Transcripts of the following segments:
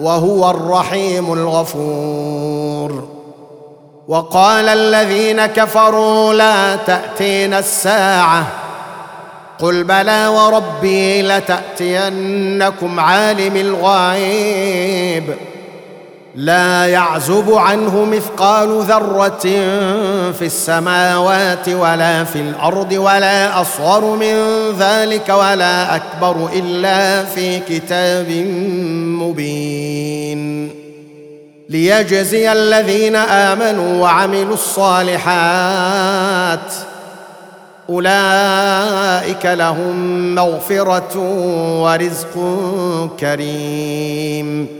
وهو الرحيم الغفور. وقال الذين كفروا لا تأتينا الساعة. قل بلى وربي لتأتينكم عالم الغيب. لا يعزب عنه مثقال ذرة في السماوات ولا في الأرض ولا أصغر من ذلك ولا أكبر إلا في كتاب مبين. ليجزي الذين آمنوا وعملوا الصالحات أولئك لهم مغفرة ورزق كريم.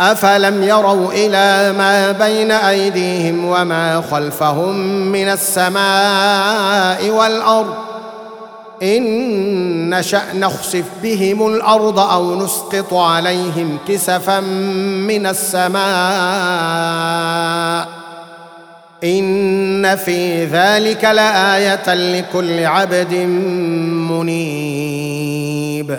أفلم يروا إلى ما بين أيديهم وما خلفهم من السماء والأرض إن نشا نخسف بهم الأرض أو نسقط عليهم كسفا من السماء إن في ذلك لآية لكل عبد منيب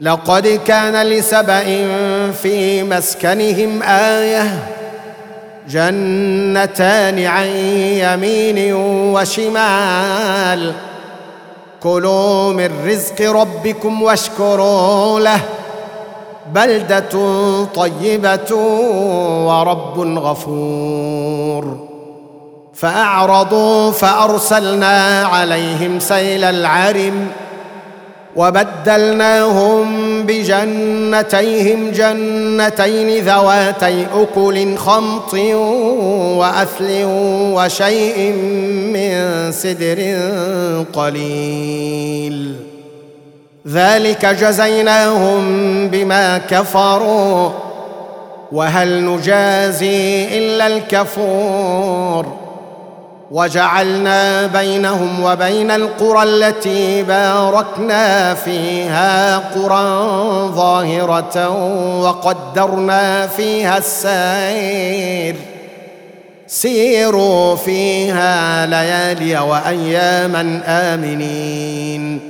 لقد كان لسبأ في مسكنهم آية جنتان عن يمين وشمال. كلوا من رزق ربكم واشكروا له. بلدة طيبة ورب غفور. فأعرضوا فأرسلنا عليهم سيل العرم وبدلناهم بجنتيهم جنتين ذواتي أكل خمط وأثل وشيء من سدر قليل. ذلك جزيناهم بما كفروا. وهل نجازي إلا الكفور؟ وجعلنا بينهم وبين القرى التي باركنا فيها قرى ظاهرة وقدرنا فيها السير. سيروا فيها ليالي وأياما آمنين.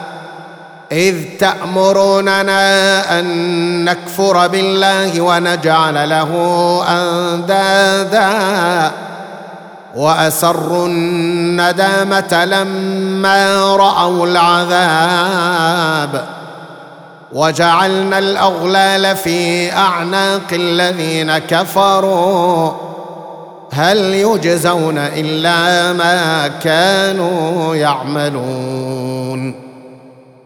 إذ تأمروننا أن نكفر بالله ونجعل له أندادا وأسروا الندامة لما رأوا العذاب وجعلنا الأغلال في أعناق الذين كفروا هل يجزون إلا ما كانوا يعملون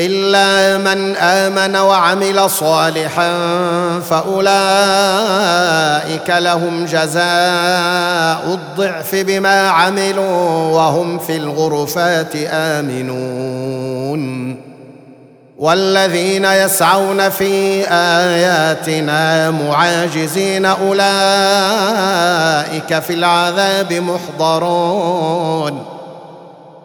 إلا من آمن وعمل صالحا فأولئك لهم جزاء الضعف بما عملوا وهم في الغرفات آمنون. والذين يسعون في آياتنا معاجزين أولئك في العذاب محضرون.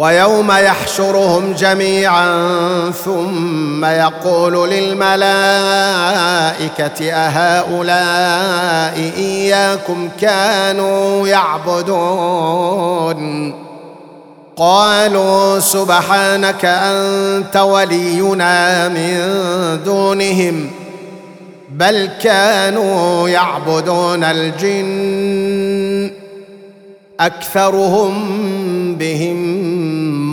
ويوم يحشرهم جميعا ثم يقول للملائكة أهؤلاء إياكم كانوا يعبدون؟ قالوا سبحانك أنت ولينا من دونهم بل كانوا يعبدون الجن. أكثرهم بهم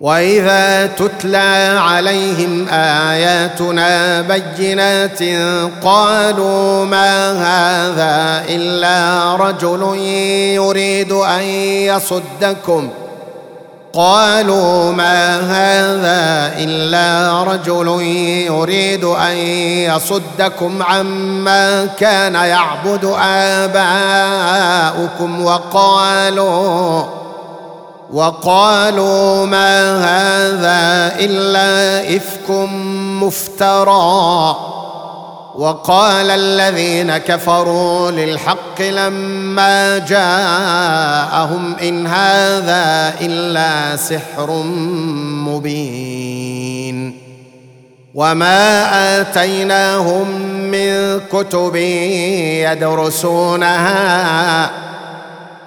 وإذا تتلى عليهم آياتنا بينات قالوا ما هذا إلا رجل يريد أن يصدكم. قالوا ما هذا إلا رجل يريد أن يصدكم عما كان يعبد آباؤكم وقالوا وقالوا ما هذا إلا إفك مفترى. وقال الذين كفروا للحق لما جاءهم إن هذا إلا سحر مبين. وما آتيناهم من كتب يدرسونها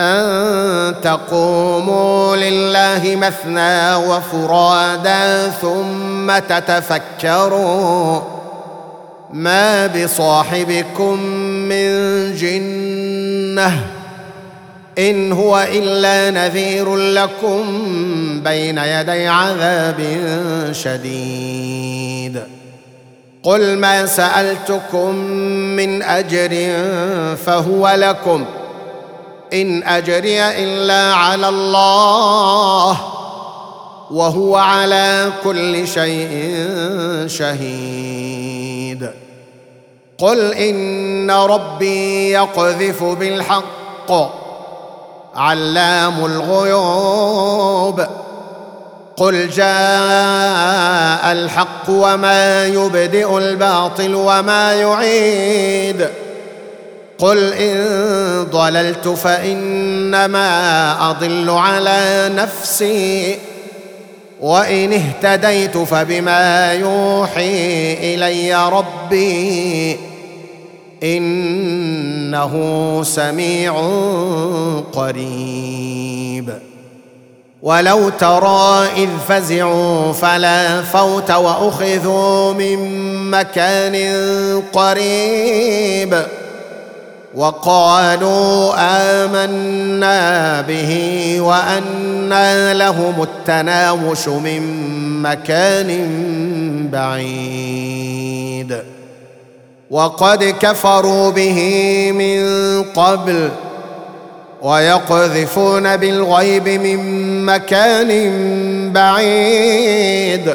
أن تقوموا لله مثنى وفرادا ثم تتفكروا ما بصاحبكم من جنة إن هو إلا نذير لكم بين يدي عذاب شديد. قل ما سألتكم من أجر فهو لكم إن أجري إلا على الله وهو على كل شيء شهيد. قل إن ربي يقذف بالحق علام الغيوب. قل جاء الحق وما يبدئ الباطل وما يعيد. قل إن ضللت فإنما أضل على نفسي وإن اهتديت فبما يوحي إلي ربي إنه سميع قريب. ولو ترى إذ فزعوا فلا فوت وأخذوا من مكان قريب. وقالوا آمنا به وانى لهم التناوش من مكان بعيد. وقد كفروا به من قبل ويقذفون بالغيب من مكان بعيد.